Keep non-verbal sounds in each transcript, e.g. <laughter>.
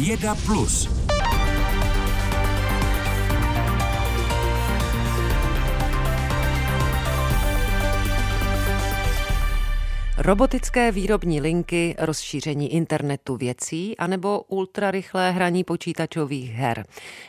Věda Plus. Robotické výrobní linky, rozšíření internetu věcí anebo ultrarychlé hraní počítačových her.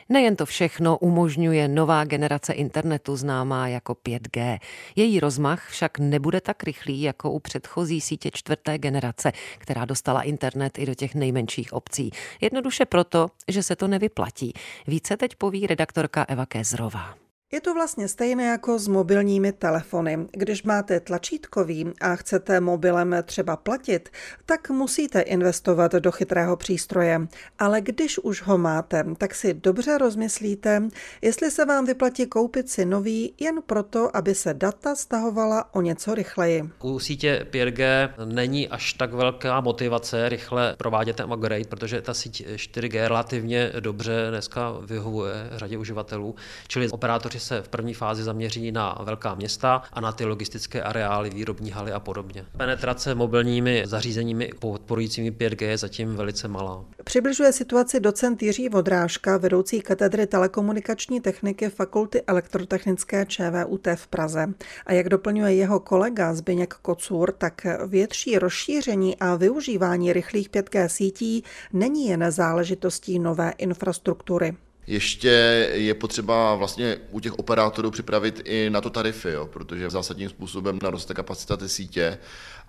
Nejen to všechno umožňuje nová generace internetu známá jako 5G. Její rozmach však nebude tak rychlý jako u předchozí sítě čtvrté generace, která dostala internet i do těch nejmenších obcí. Jednoduše proto, že se to nevyplatí. Více teď poví redaktorka Eva Kézrová. Je to vlastně stejné jako s mobilními telefony. Když máte tlačítkový a chcete mobilem třeba platit, tak musíte investovat do chytrého přístroje. Ale když už ho máte, tak si dobře rozmyslíte, jestli se vám vyplatí koupit si nový jen proto, aby se data stahovala o něco rychleji. U sítě 5G není až tak velká motivace rychle provádět ten upgrade, protože ta síť 4G relativně dobře dneska vyhovuje řadě uživatelů, čili operátoři se v první fázi zaměří na velká města a na ty logistické areály, výrobní haly a podobně. Penetrace mobilními zařízeními podporujícími 5G je zatím velice malá. Přibližuje situaci docent Jiří Vodrážka, vedoucí katedry telekomunikační techniky Fakulty elektrotechnické ČVUT v Praze. A jak doplňuje jeho kolega Zbyněk Kocur, tak větší rozšíření a využívání rychlých 5G sítí není jen záležitostí nové infrastruktury. Ještě je potřeba vlastně u těch operátorů připravit i na to tarify, jo, protože zásadním způsobem naroste kapacita té sítě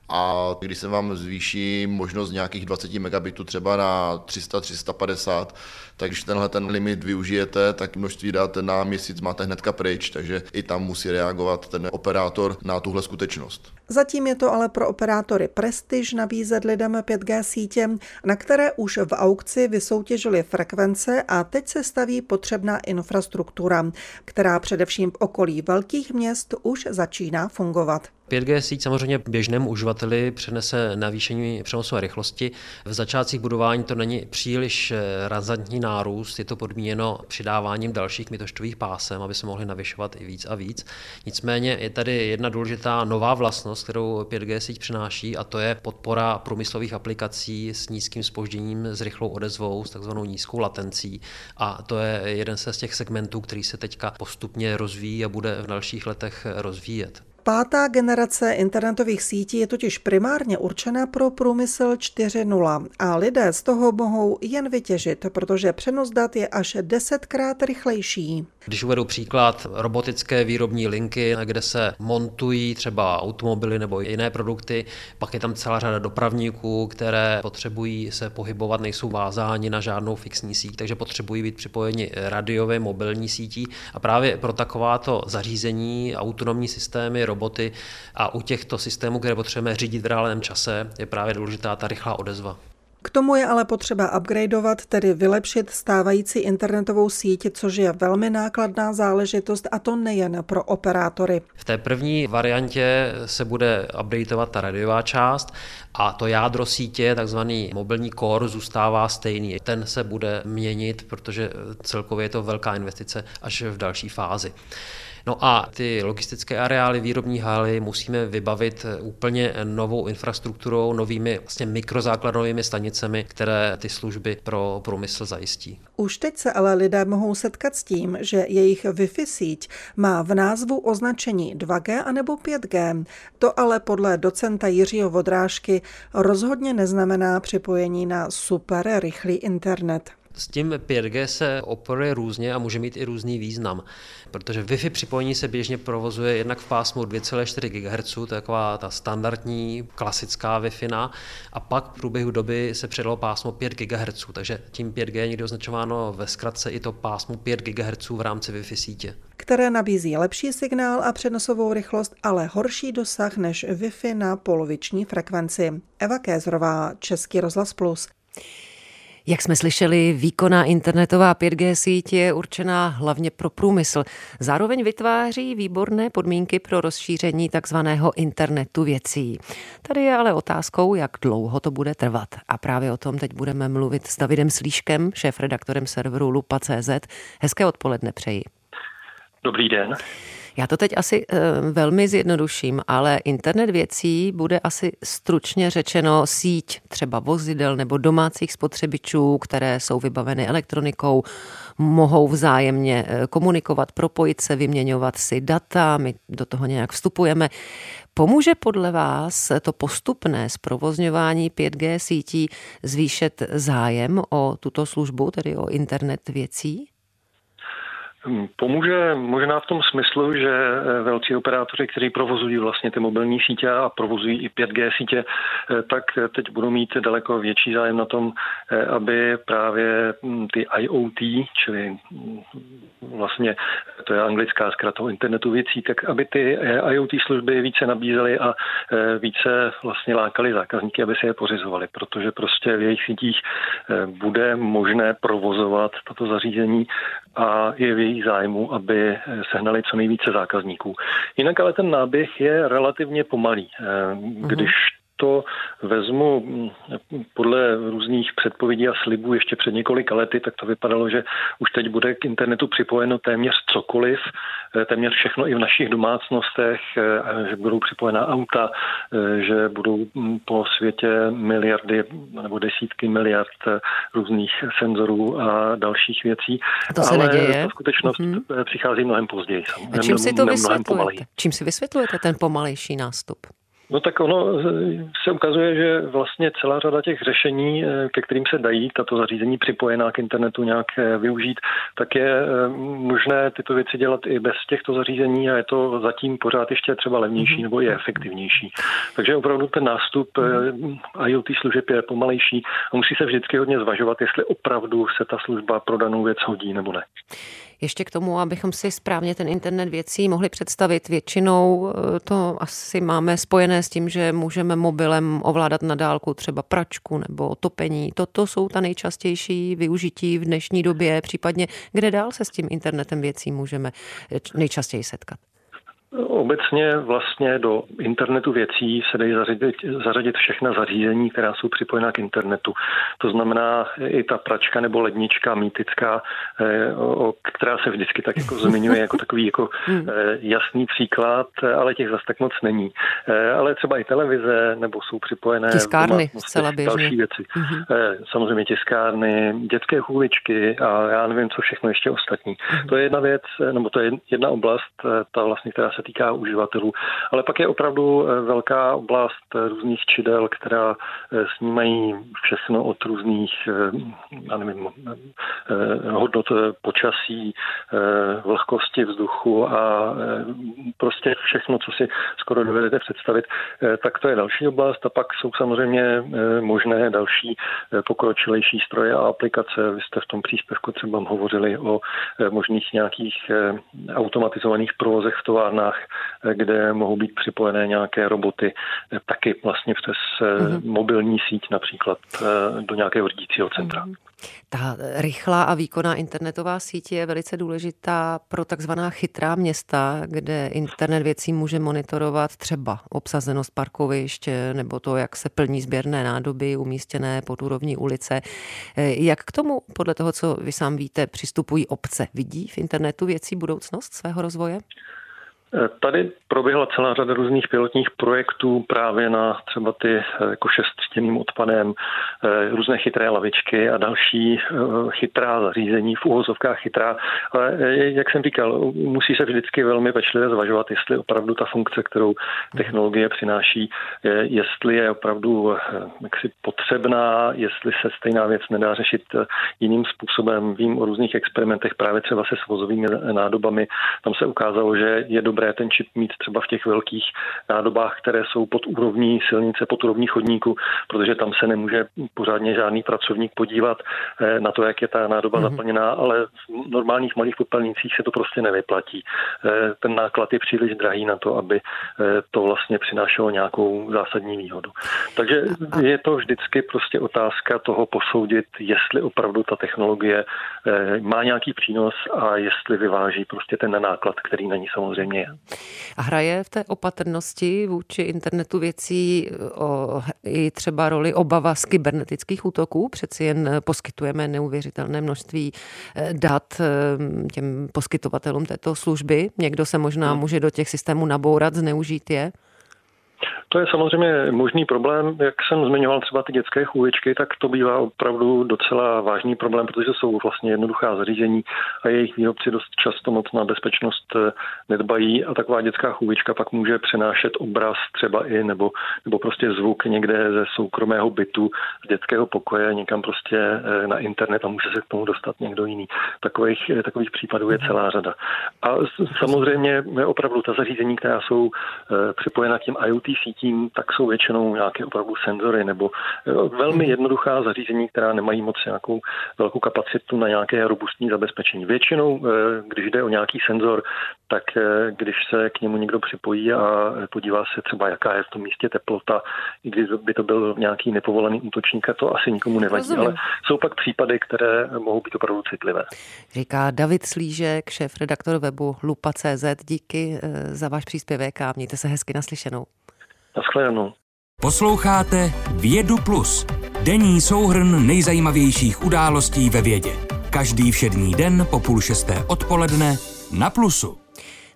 a když se vám zvýší možnost nějakých 20 megabitů třeba na 300-350, tak když tenhle ten limit využijete, tak množství dat na měsíc máte hnedka pryč, takže i tam musí reagovat ten operátor na tuhle skutečnost. Zatím je to ale pro operátory prestiž nabízet lidem 5G sítě, na které už v aukci vysoutěžili frekvence a teď se staví potřebná infrastruktura, která především v okolí velkých měst už začíná fungovat. 5G síť samozřejmě běžnému uživateli přenese navýšení přenosové rychlosti. V začátcích budování to není příliš eh, razantní nárůst, je to podmíněno přidáváním dalších mitoštových pásem, aby se mohly navyšovat i víc a víc. Nicméně je tady jedna důležitá nová vlastnost, kterou 5G síť přináší, a to je podpora průmyslových aplikací s nízkým spožděním, s rychlou odezvou, s takzvanou nízkou latencí. A to je jeden z těch segmentů, který se teďka postupně rozvíjí a bude v dalších letech rozvíjet. Pátá generace internetových sítí je totiž primárně určena pro průmysl 4.0 a lidé z toho mohou jen vytěžit, protože přenos dat je až desetkrát rychlejší. Když uvedu příklad robotické výrobní linky, kde se montují třeba automobily nebo jiné produkty, pak je tam celá řada dopravníků, které potřebují se pohybovat, nejsou vázáni na žádnou fixní síť, takže potřebují být připojeni radiové mobilní sítí a právě pro takováto zařízení, autonomní systémy, roboty a u těchto systémů, které potřebujeme řídit v reálném čase, je právě důležitá ta rychlá odezva. K tomu je ale potřeba upgradeovat, tedy vylepšit stávající internetovou síť, což je velmi nákladná záležitost a to nejen pro operátory. V té první variantě se bude updateovat ta radiová část a to jádro sítě, takzvaný mobilní core, zůstává stejný. Ten se bude měnit, protože celkově je to velká investice až v další fázi. No a ty logistické areály, výrobní haly musíme vybavit úplně novou infrastrukturou, novými vlastně mikrozákladovými stanicemi, které ty služby pro průmysl zajistí. Už teď se ale lidé mohou setkat s tím, že jejich Wi-Fi síť má v názvu označení 2G anebo 5G. To ale podle docenta Jiřího Vodrážky rozhodně neznamená připojení na super rychlý internet. S tím 5G se operuje různě a může mít i různý význam, protože Wi-Fi připojení se běžně provozuje jednak v pásmu 2,4 GHz, to je taková ta standardní klasická Wi-Fi, a pak v průběhu doby se přidalo pásmo 5 GHz, takže tím 5G je někdy označováno ve zkratce i to pásmo 5 GHz v rámci Wi-Fi sítě. Které nabízí lepší signál a přenosovou rychlost, ale horší dosah než Wi-Fi na poloviční frekvenci. Eva Kézrová, Český rozhlas Plus. Jak jsme slyšeli, výkonná internetová 5G síť je určená hlavně pro průmysl. Zároveň vytváří výborné podmínky pro rozšíření takzvaného internetu věcí. Tady je ale otázkou, jak dlouho to bude trvat. A právě o tom teď budeme mluvit s Davidem Slíškem, šéf-redaktorem serveru Lupa.cz. Hezké odpoledne přeji. Dobrý den. Já to teď asi e, velmi zjednoduším, ale internet věcí bude asi stručně řečeno síť třeba vozidel nebo domácích spotřebičů, které jsou vybaveny elektronikou, mohou vzájemně eh, komunikovat, propojit se, vyměňovat si data, my do toho nějak vstupujeme. Pomůže podle vás to postupné zprovozňování 5G sítí zvýšet zájem o tuto službu, tedy o internet věcí? Hm, pomůže možná v tom smyslu, že eh, velcí operátoři, kteří provozují vlastně ty mobilní sítě a provozují i 5G sítě, eh, tak teď budou mít daleko větší zájem na tom, eh, aby právě hm, ty IoT, čili hm, vlastně to je anglická zkrata internetu věcí, tak aby ty IoT služby více nabízely a více vlastně lákali zákazníky, aby si je pořizovali, protože prostě v jejich sítích bude možné provozovat tato zařízení a je v jejich zájmu, aby sehnali co nejvíce zákazníků. Jinak ale ten náběh je relativně pomalý. Eh, když to vezmu mm, podle různých předpovědí a slibů ještě před několika lety, tak to vypadalo, že už teď bude k internetu připojeno téměř cokoliv, eh, téměř všechno i v našich domácnostech, eh, že budou připojena auta, eh, že budou mm, po světě miliardy nebo desítky miliard různých senzorů a dalších věcí. A to se Ale neděje? ta skutečnost mm-hmm. přichází mnohem později. A čím si to vysvětlujete? Čím si vysvětlujete ten pomalejší nástup? No tak ono se ukazuje, že vlastně celá řada těch řešení, eh, ke kterým se dají tato zařízení připojená k internetu nějak eh, využít, tak je eh, možné tyto věci dělat i bez těchto zařízení a je to zatím pořád ještě třeba levnější mhm. nebo je efektivnější. Takže opravdu ten nástup. IoT služeb je pomalejší a musí se vždycky hodně zvažovat, jestli opravdu se ta služba pro danou věc hodí nebo ne. Ještě k tomu, abychom si správně ten internet věcí mohli představit, většinou eh, to asi máme spojené s tím, že můžeme mobilem ovládat na dálku třeba pračku nebo topení. Toto jsou ta nejčastější využití v dnešní době, případně kde dál se s tím internetem věcí můžeme eh, nejčastěji setkat. Obecně vlastně do internetu věcí se dají zařadit, zařadit všechna zařízení, která jsou připojená k internetu. To znamená i ta pračka nebo lednička mýtická, eh, která se vždycky tak jako zmiňuje jako takový jako hmm. eh, jasný příklad, ale těch zase tak moc není. Eh, ale třeba i televize nebo jsou připojené tiskárny, zcela běžně. další věci. Hmm. Samozřejmě tiskárny, dětské chůličky a já nevím, co všechno ještě ostatní. Hmm. To je jedna věc, nebo to je jedna oblast, ta vlastně, která se týká uživatelů. Ale pak je opravdu eh, velká oblast eh, různých čidel, která eh, snímají všechno od různých já nevím, hodnot počasí, vlhkosti vzduchu a prostě všechno, co si skoro dovedete představit, tak to je další oblast. A pak jsou samozřejmě možné další pokročilejší stroje a aplikace. Vy jste v tom příspěvku třeba hovořili o možných nějakých automatizovaných provozech v továrnách stavbách, kde mohou být připojené nějaké roboty, taky vlastně přes mm-hmm. mobilní síť například eh, do nějakého řídícího centra. Mm-hmm. Ta rychlá a výkonná internetová síť je velice důležitá pro takzvaná chytrá města, kde internet věcí může monitorovat třeba obsazenost parkovišť nebo to, jak se plní sběrné nádoby umístěné pod úrovní ulice. Eh, jak k tomu, podle toho, co vy sám víte, přistupují obce? Vidí v internetu věcí budoucnost svého rozvoje? Tady proběhla celá řada různých pilotních projektů právě na třeba ty eh, jako šeststěným odpadem, eh, různé chytré lavičky a další eh, chytrá zařízení, v úvozovkách chytrá. Ale jak jsem říkal, musí se vždycky velmi pečlivě zvažovat, jestli opravdu ta funkce, kterou technologie přináší, jestli je opravdu jaksi potřebná, jestli se stejná věc nedá řešit jiným způsobem. Vím o různých experimentech právě třeba se svozovými nádobami. Tam se ukázalo, že je dobré dobré ten čip mít třeba v těch velkých nádobách, které jsou pod úrovní silnice, pod úrovní chodníku, protože tam se nemůže pořádně žádný pracovník podívat eh, na to, jak je ta nádoba mm-hmm. zaplněná, ale v normálních malých popelnicích se to prostě nevyplatí. Eh, ten náklad je příliš drahý na to, aby eh, to vlastně přinášelo nějakou zásadní výhodu. Takže je to vždycky prostě otázka toho posoudit, jestli opravdu ta technologie má nějaký přínos a jestli vyváží prostě ten náklad, který na ní samozřejmě je. A hraje v té opatrnosti vůči internetu věcí o, i třeba roli obava z kybernetických útoků? Přeci jen poskytujeme neuvěřitelné množství eh, dat eh, těm poskytovatelům této služby. Někdo se možná hmm. může do těch systémů nabourat, zneužít je? To je samozřejmě možný problém. Jak jsem zmiňoval třeba ty dětské chůvičky, tak to bývá opravdu docela vážný problém, protože jsou vlastně jednoduchá zařízení a jejich výrobci dost často moc na bezpečnost eh, nedbají a taková dětská chůvička pak může přenášet obraz třeba i nebo, nebo prostě zvuk někde ze soukromého bytu, z dětského pokoje někam prostě eh, na internet a může se k tomu dostat někdo jiný. Takových, eh, takových případů je celá řada. A samozřejmě opravdu ta zařízení, která jsou připojena k těm IoT sítím, tak jsou většinou nějaké opravdu senzory nebo eh, velmi jednoduchá zařízení, která nemají moc nějakou velkou kapacitu na nějaké robustní zabezpečení. Většinou, eh, když jde o nějaký senzor, tak eh, když se k němu někdo připojí a podívá se třeba, jaká je v tom místě teplota, i když by to byl nějaký nepovolený útočník, to asi nikomu nevadí. Rozumím. Ale jsou pak případy, které mohou být opravdu citlivé. Říká David Slížek, šéf redaktor webu Lupa.cz. Díky za váš příspěvek a mějte se hezky naslyšenou. Naschledanou. Posloucháte Vědu Plus. Denní souhrn nejzajímavějších událostí ve vědě. Každý všední den po půl šesté odpoledne na Plusu.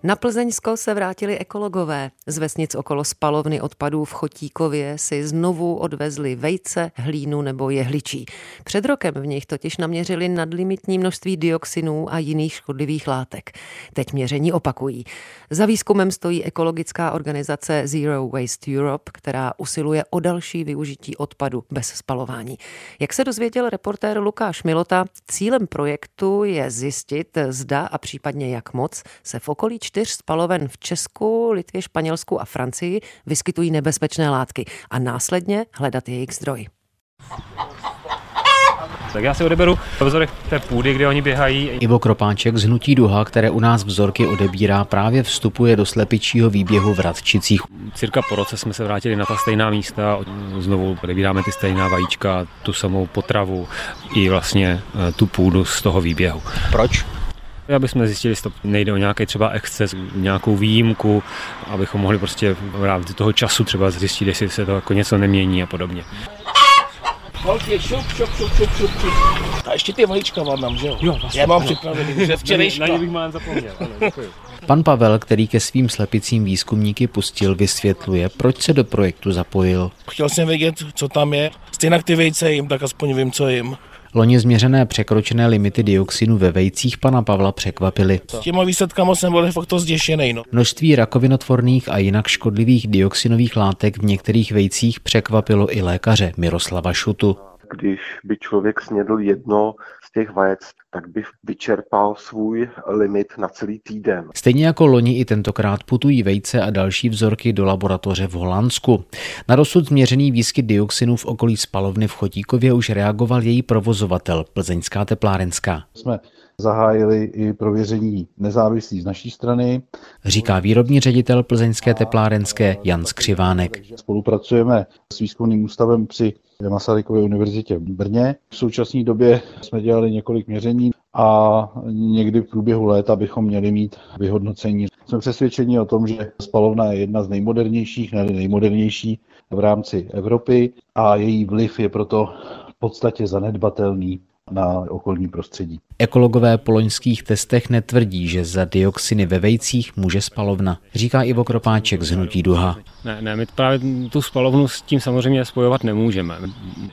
Na Plzeňsko se vrátili ekologové. Z vesnic okolo spalovny odpadů v Chotíkově si znovu odvezli vejce, hlínu nebo jehličí. Před rokem v nich totiž naměřili nadlimitní množství dioxinů a jiných škodlivých látek. Teď měření opakují. Za výzkumem stojí ekologická organizace Zero Waste Europe, která usiluje o další využití odpadu bez spalování. Jak se dozvěděl reportér Lukáš Milota, cílem projektu je zjistit, zda a případně jak moc se v okolí čtyř spaloven v Česku, Litvě, Španělsku a Francii vyskytují nebezpečné látky a následně hledat jejich zdroj. Tak já si odeberu vzorek té půdy, kde oni běhají. Ivo Kropáček z Hnutí Duha, které u nás vzorky odebírá, právě vstupuje do slepičího výběhu v Radčicích. Cirka po roce jsme se vrátili na ta stejná místa, znovu odebíráme ty stejná vajíčka, tu samou potravu i vlastně eh, tu půdu z toho výběhu. Proč? Aby jsme zjistili, jestli to nejde o nějaký třeba exces, nějakou výjimku, abychom mohli prostě v rámci toho času třeba zjistit, jestli se to jako něco nemění a podobně. Holky, šup, šup, šup, šup, šup, šup. A ještě ty valička vám dám, že jo? Jo, vlastně. Já mám připravený, že včerejška. Na ně bych mám zapomněl, ano, děkuji. Pan Pavel, který ke svým slepicím výzkumníky pustil, vysvětluje, proč se do projektu zapojil. Chtěl jsem vědět, co tam je. Stejně ty vejce jim, tak aspoň vím, co jim. Loni změřené překročené limity dioxinu ve vejcích pana Pavla překvapily. S těma výsledkama jsem byl fakt to zděšený. No. Množství rakovinotvorných a jinak škodlivých dioxinových látek v některých vejcích překvapilo i lékaře Miroslava Šutu. Když by člověk snědl jedno z těch vajec, tak by vyčerpal svůj limit na celý týden. Stejně jako loni i tentokrát putují vejce a další vzorky do laboratoře v Holandsku. Na dosud změřený výskyt dioxinu v okolí spalovny v Chotíkově už reagoval její provozovatel, plzeňská teplárenská. Jsme zahájili i prověření nezávislých z naší strany. Říká výrobní ředitel plzeňské teplárenské Jan Skřivánek. Spolupracujeme s výzkumným ústavem při Masarykově univerzitě v Brně. V současné době jsme dělali několik měření a někdy v průběhu léta bychom měli mít vyhodnocení. Jsme přesvědčeni o tom, že spalovna je jedna z nejmodernějších, ne nejmodernější v rámci Evropy a její vliv je proto v podstatě zanedbatelný na okolní prostředí. Ekologové po loňských testech netvrdí, že za dioxiny ve vejcích může spalovna, říká Ivo Kropáček z Hnutí Duha. Ne, ne, my právě tu spalovnu s tím samozřejmě spojovat nemůžeme.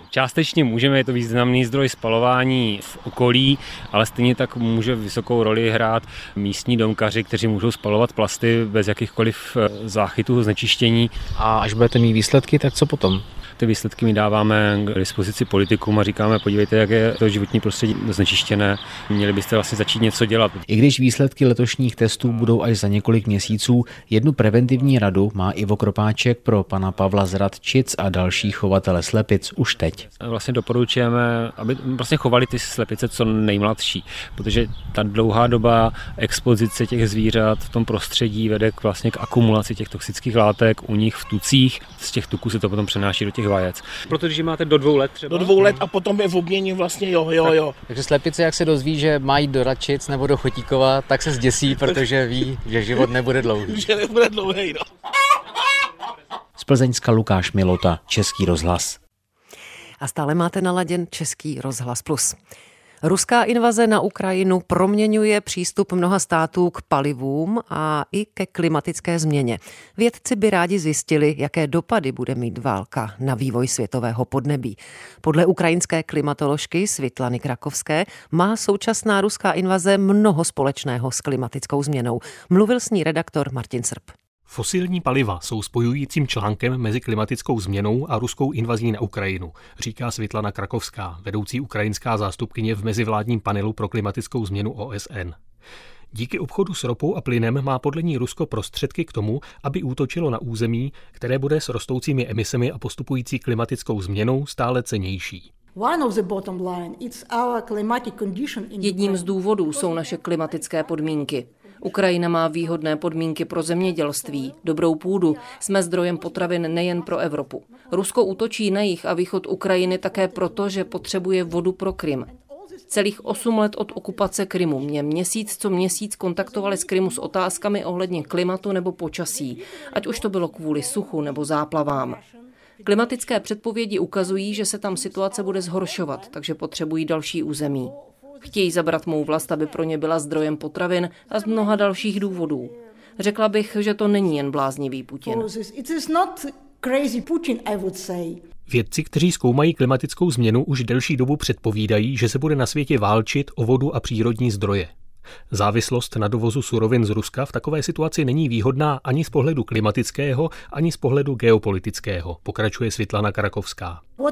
Částečně můžeme, je to významný zdroj spalování v okolí, ale stejně tak může vysokou roli hrát místní domkaři, kteří můžou spalovat plasty bez jakýchkoliv eh, záchytů znečištění. A až budete mít výsledky, tak co potom? Ty výsledky my dáváme k dispozici politikům a říkáme, podívejte, jak je to životní prostředí znečištěné, měli byste vlastně začít něco dělat. I když výsledky letošních testů budou až za několik měsíců, jednu preventivní radu má Ivo Kropáček pro pana Pavla z Radčic a další chovatele slepic už teď. Vlastně doporučujeme, aby vlastně chovali ty slepice co nejmladší, protože ta dlouhá doba expozice těch zvířat v tom prostředí vede k vlastně k akumulaci těch toxických látek u nich v tucích. Z těch tuků se to potom přenáší do těch těch vajec. Protože máte do dvou let třeba? Do dvou let a potom je v obměně vlastně jo, jo, jo. Takže slepice, jak se dozví, že mají do Račic nebo do Chotíkova, tak se zděsí, <laughs> protože ví, že život nebude dlouhý. <laughs> že nebude dlouhý, no. Z Plzeňska Lukáš Milota, Český rozhlas. A stále máte naladěn Český rozhlas plus. Ruská invaze na Ukrajinu proměňuje přístup mnoha států k palivům a i ke klimatické změně. Vědci by rádi zjistili, jaké dopady bude mít válka na vývoj světového podnebí. Podle ukrajinské klimatoložky Svitlany Krakovské má současná ruská invaze mnoho společného s klimatickou změnou. Mluvil s ní redaktor Martin Srb. Fosilní paliva jsou spojujícím článkem mezi klimatickou změnou a ruskou invazí na Ukrajinu, říká Světlana Krakovská, vedoucí ukrajinská zástupkyně v mezivládním panelu pro klimatickou změnu OSN. Díky obchodu s ropou a plynem má podle ní Rusko prostředky k tomu, aby útočilo na území, které bude s rostoucími emisemi a postupující klimatickou změnou stále cenější. Jedním z důvodů jsou naše klimatické podmínky. Ukrajina má výhodné podmínky pro zemědělství, dobrou půdu, jsme zdrojem potravin nejen pro Evropu. Rusko útočí na jich a východ Ukrajiny také proto, že potřebuje vodu pro Krym. Celých 8 let od okupace Krymu mě měsíc co měsíc kontaktovali z Krymu s otázkami ohledně klimatu nebo počasí, ať už to bylo kvůli suchu nebo záplavám. Klimatické předpovědi ukazují, že se tam situace bude zhoršovat, takže potřebují další území. Chtějí zabrat mou vlast, aby pro ně byla zdrojem potravin a z mnoha dalších důvodů. Řekla bych, že to není jen bláznivý Putin. Vědci, kteří zkoumají klimatickou změnu, už delší dobu předpovídají, že se bude na světě válčit o vodu a přírodní zdroje. Závislost na dovozu surovin z Ruska v takové situaci není výhodná ani z pohledu klimatického, ani z pohledu geopolitického, pokračuje Světlana Karakovská. Uh,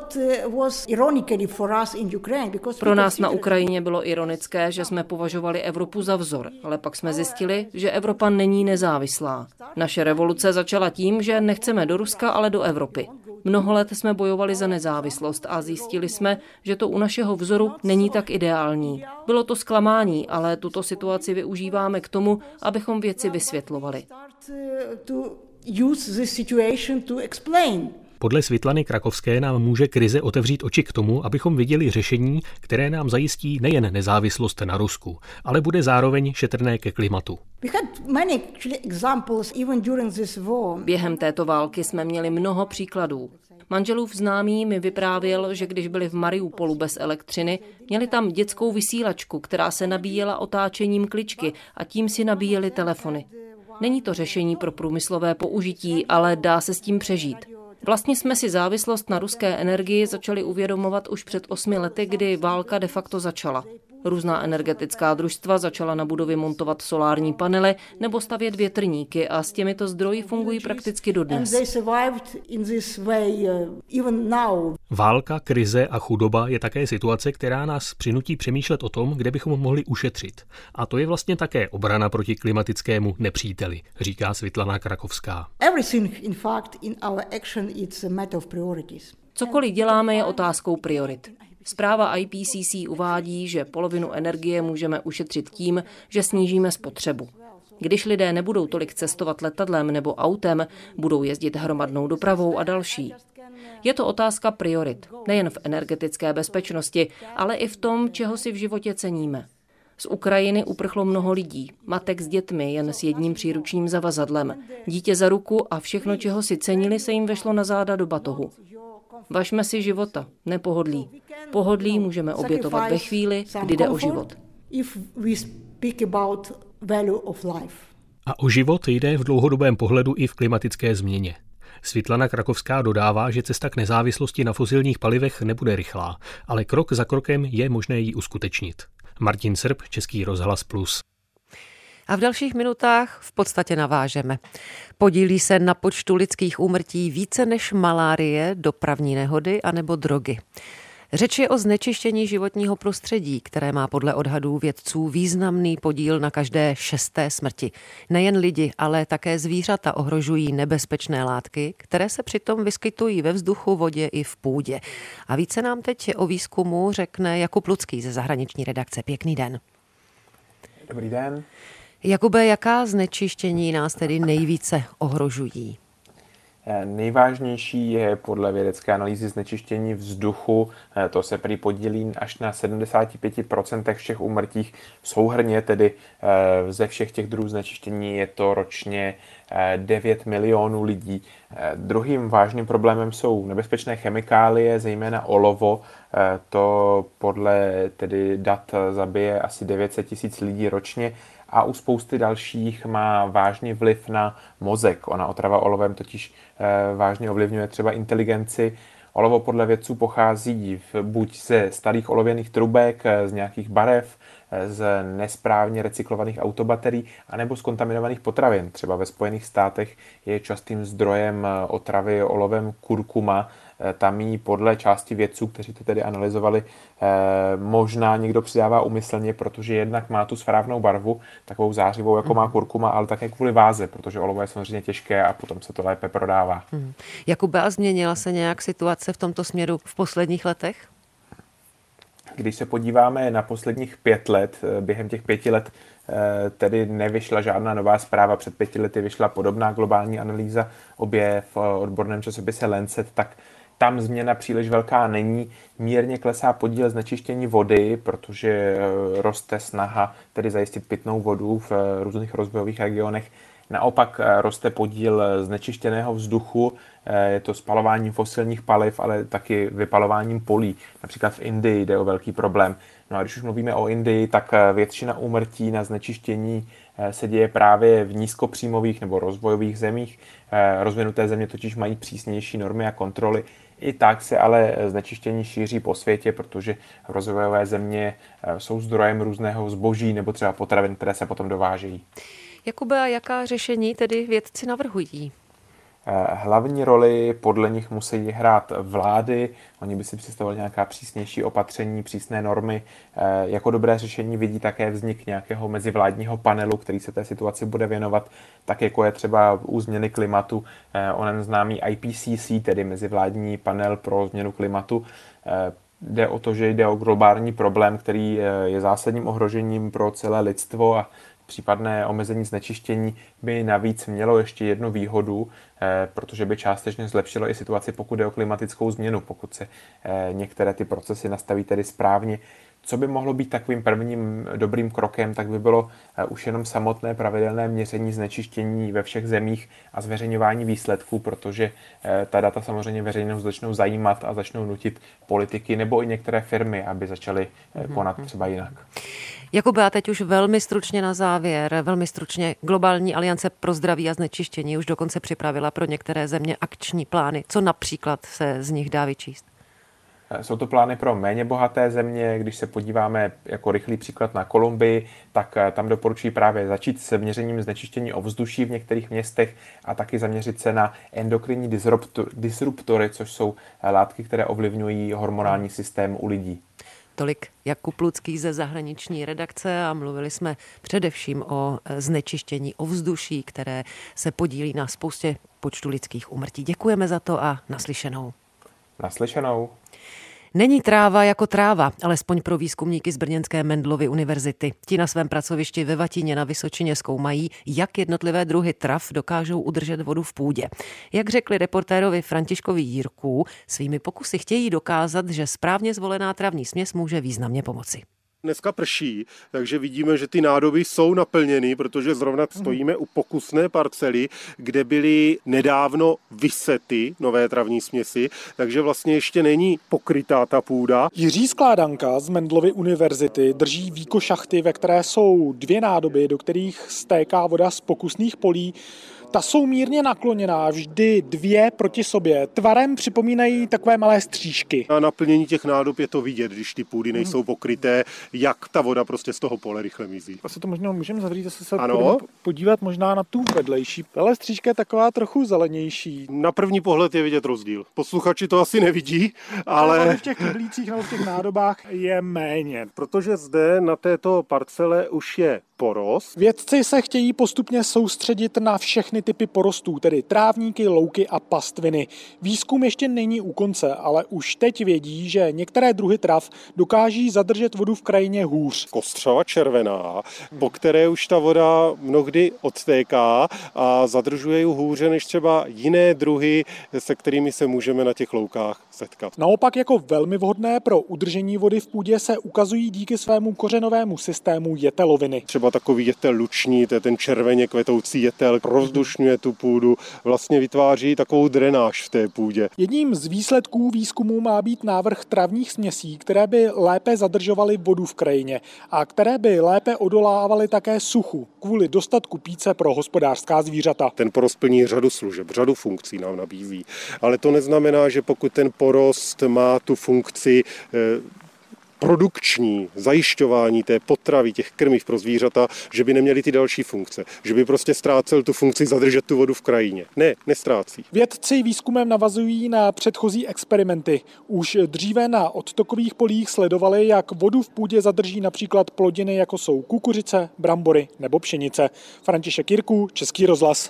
Pro nás na Ukrajině bylo ironické, že jsme považovali Evropu za vzor, ale pak jsme zjistili, že Evropa není nezávislá. Naše revoluce začala tím, že nechceme do Ruska, ale do Evropy. Mnoho let jsme bojovali za nezávislost a zjistili jsme, že to u našeho vzoru není tak ideální. Bylo to zklamání, ale tuto situaci využíváme k tomu, abychom věci vysvětlovali. Podle Svitlany Krakovské nám může krize otevřít oči k tomu, abychom viděli řešení, které nám zajistí nejen nezávislost na Rusku, ale bude zároveň šetrné ke klimatu. Během této války jsme měli mnoho příkladů. Manželův známý mi vyprávěl, že když byli v Mariupolu bez elektřiny, měli tam dětskou vysílačku, která se nabíjela otáčením kličky a tím si nabíjeli telefony. Není to řešení pro průmyslové použití, ale dá se s tím přežít. Vlastně jsme si závislost na ruské energii začali uvědomovat už před osmi lety, kdy válka de facto začala. Různá energetická družstva začala na budovy montovat solární panely nebo stavět větrníky a s těmito zdroji fungují prakticky dodnes. Uh, válka, krize a chudoba je také situace, která nás přinutí přemýšlet o tom, kde bychom mohli ušetřit. A to je vlastně také obrana proti klimatickému nepříteli, říká Světlana Krakovská. Cokoliv děláme je otázkou priorit. Zpráva IPCC uvádí, že polovinu energie můžeme ušetřit tím, že snížíme spotřebu. Když lidé nebudou tolik cestovat letadlem nebo autem, budou jezdit hromadnou dopravou a další. Je to otázka priorit, nejen v energetické bezpečnosti, ale i v tom, čeho si v životě ceníme. Z Ukrajiny uprchlo mnoho lidí, matek s dětmi jen s jedním příručním zavazadlem, dítě za ruku a všechno, čeho si cenili, se jim vešlo na záda do batohu. Važme si života, nepohodlí. Pohodlí můžeme obětovat ve chvíli, kdy jde o život. A o život jde v dlouhodobém pohledu i v klimatické změně. Světlana Krakovská dodává, že cesta k nezávislosti na fosilních palivech nebude rychlá, ale krok za krokem je možné ji uskutečnit. Martin Srb, Český rozhlas Plus. A v dalších minutách v podstatě navážeme. Podílí se na počtu lidských úmrtí více než malárie, dopravní nehody anebo drogy. Řeč je o znečištění životního prostředí, které má podle odhadů vědců významný podíl na každé šesté smrti. Nejen lidi, ale také zvířata ohrožují nebezpečné látky, které se přitom vyskytují ve vzduchu, vodě i v půdě. A více nám teď o výzkumu řekne Jakub Lucký ze zahraniční redakce. Pěkný den. Dobrý den. Jakube, jaká znečištění nás tedy nejvíce ohrožují? Eh, nejvážnější je podle vědecké analýzy znečištění vzduchu. Eh, to se prý podílí až na 75% všech úmrtích. Souhrně tedy eh, ze všech těch druhů znečištění je to ročně 9 milionů lidí. Druhým vážným problémem jsou nebezpečné chemikálie, zejména olovo. To podle tedy dat zabije asi 900 tisíc lidí ročně a u spousty dalších má vážný vliv na mozek. Ona otrava olovem totiž eh, vážně ovlivňuje třeba inteligenci. Olovo podle vědců pochází buď ze starých olověných trubek, eh, z nějakých barev, eh, z nesprávně recyklovaných autobaterií, anebo z kontaminovaných potravin. Třeba ve Spojených státech je častým zdrojem otravy olovem kurkuma, tam jí podle části vědců, kteří to tedy analyzovali, eh, možná někdo přidává umyslně, protože jednak má tu správnou barvu, takovou zářivou, jako má mhm. kurkuma, ale také kvůli váze, protože olovo je samozřejmě těžké a potom se to lépe prodává. Hmm. Jakube, a změnila se nějak situace v tomto směru v posledních letech? Když se podíváme na posledních pět let, eh, během těch pěti let tedy nevyšla žádná nová zpráva. Před pěti lety vyšla podobná globální analýza, obě v odborném časopise Lancet, tak tam změna příliš velká není. Mírně klesá podíl znečištění vody, protože eh, roste snaha tedy zajistit pitnou vodu v eh, různých rozvojových regionech. Naopak eh, roste podíl znečištěného vzduchu, je to spalováním fosilních paliv, ale taky vypalováním polí. Například v Indii jde o velký problém. No a když už mluvíme o Indii, tak většina úmrtí na znečištění se děje právě v nízkopříjmových nebo rozvojových zemích. Rozvinuté země totiž mají přísnější normy a kontroly. I tak se ale znečištění šíří po světě, protože rozvojové země eh, jsou zdrojem různého zboží nebo třeba potravin, které se potom dovážejí. Jakube, a jaká řešení tedy vědci navrhují? Eh, hlavní roli podle nich musí hrát vlády, oni by si představovali nějaká přísnější opatření, přísné normy. Eh, jako dobré řešení vidí také vznik nějakého mezivládního panelu, který se té situaci bude věnovat, tak jako je třeba u změny klimatu eh, onen známý IPCC, tedy mezivládní panel pro změnu klimatu. Jde o to, že jde o globální problém, který je zásadním ohrožením pro celé lidstvo a případné omezení znečištění by navíc mělo ještě jednu výhodu, eh, protože by částečně zlepšilo i situaci, pokud jde o klimatickou změnu, pokud se eh, některé ty procesy nastaví tedy správně. Co by mohlo být takovým prvním dobrým krokem, tak by bylo eh, už jenom samotné pravidelné měření znečištění ve všech zemích a zveřejňování výsledků, protože ta data samozřejmě veřejnost začnou zajímat a začnou nutit politiky nebo i některé firmy, aby začaly mhm, konat mhm. třeba jinak. Jakube, a teď už velmi stručně na závěr, velmi stručně Globální aliance pro zdraví a znečištění už dokonce připravila pro některé země akční plány. Co například se z nich dá vyčíst? Jsou to plány pro méně bohaté země. Když se podíváme jako rychlý příklad na Kolumbii, tak eh, tam doporučují právě začít se měřením znečištění ovzduší v některých městech a taky zaměřit se na endokrinní disruptory, což jsou eh, látky, které ovlivňují hormonální systém u lidí. Tolik Jakub Lucký ze zahraniční redakce a mluvili jsme především o znečištění ovzduší, které se podílí na spoustě počtu lidských umrtí. Děkujeme za to a naslyšenou. Naslyšenou. Není tráva jako tráva, alespoň pro výzkumníky z Brněnské Mendlovy univerzity. Ti na svém pracovišti ve Vatině na Vysočině zkoumají, jak jednotlivé druhy trav dokážou udržet vodu v půdě. Jak řekli reportérovi Františkovi Jírku, svými pokusy chtějí dokázat, že správně zvolená travní směs může významně pomoci. Dneska prší, takže vidíme, že ty nádoby jsou naplněny, protože zrovna stojíme u pokusné parcely, kde byly nedávno vysety nové travní směsi, takže vlastně ještě není pokrytá ta půda. Jiří Skládanka z Mendlovy univerzity drží víko šachty, ve které jsou dvě nádoby, do kterých stéká voda z pokusných polí. Ta jsou mírně nakloněná, vždy dvě proti sobě. Tvarem připomínají takové malé střížky. Na naplnění těch nádob je to vidět, když ty půdy nejsou pokryté, jak ta voda prostě z toho pole rychle mizí. Asi to možná můžeme zavřít, zase se ano? podívat možná na tu vedlejší. Ale střížka je taková trochu zelenější. Na první pohled je vidět rozdíl. Posluchači to asi nevidí, ale... ale v těch kyblících nebo v těch nádobách je méně. Protože zde na této parcele už je porost. Vědci se chtějí postupně soustředit na všechny typy porostů, tedy trávníky, louky a pastviny. Výzkum ještě není u konce, ale už teď vědí, že některé druhy trav dokáží zadržet vodu v krajině hůř. Kostřava červená, po které už ta voda mnohdy odtéká a zadržuje ji hůře než třeba jiné druhy, se kterými se můžeme na těch loukách setkat. Naopak jako velmi vhodné pro udržení vody v půdě se ukazují díky svému kořenovému systému jeteloviny. Třeba takový jetel luční, to je ten červeně kvetoucí jetel, rozdušňuje tu půdu, vlastně vytváří takovou drenáž v té půdě. Jedním z výsledků výzkumu má být návrh travních směsí, které by lépe zadržovaly vodu v krajině a které by lépe odolávaly také suchu kvůli dostatku píce pro hospodářská zvířata. Ten porost plní řadu služeb, řadu funkcí nám nabízí, ale to neznamená, že pokud ten porost má tu funkci eh, produkční zajišťování té potravy, těch krmiv pro zvířata, že by neměly ty další funkce, že by prostě ztrácel tu funkci zadržet tu vodu v krajině. Ne, nestrácí. Vědci výzkumem navazují na předchozí experimenty. Už dříve na odtokových polích sledovali, jak vodu v půdě zadrží například plodiny, jako jsou kukuřice, brambory nebo pšenice. František Jirku, Český rozhlas.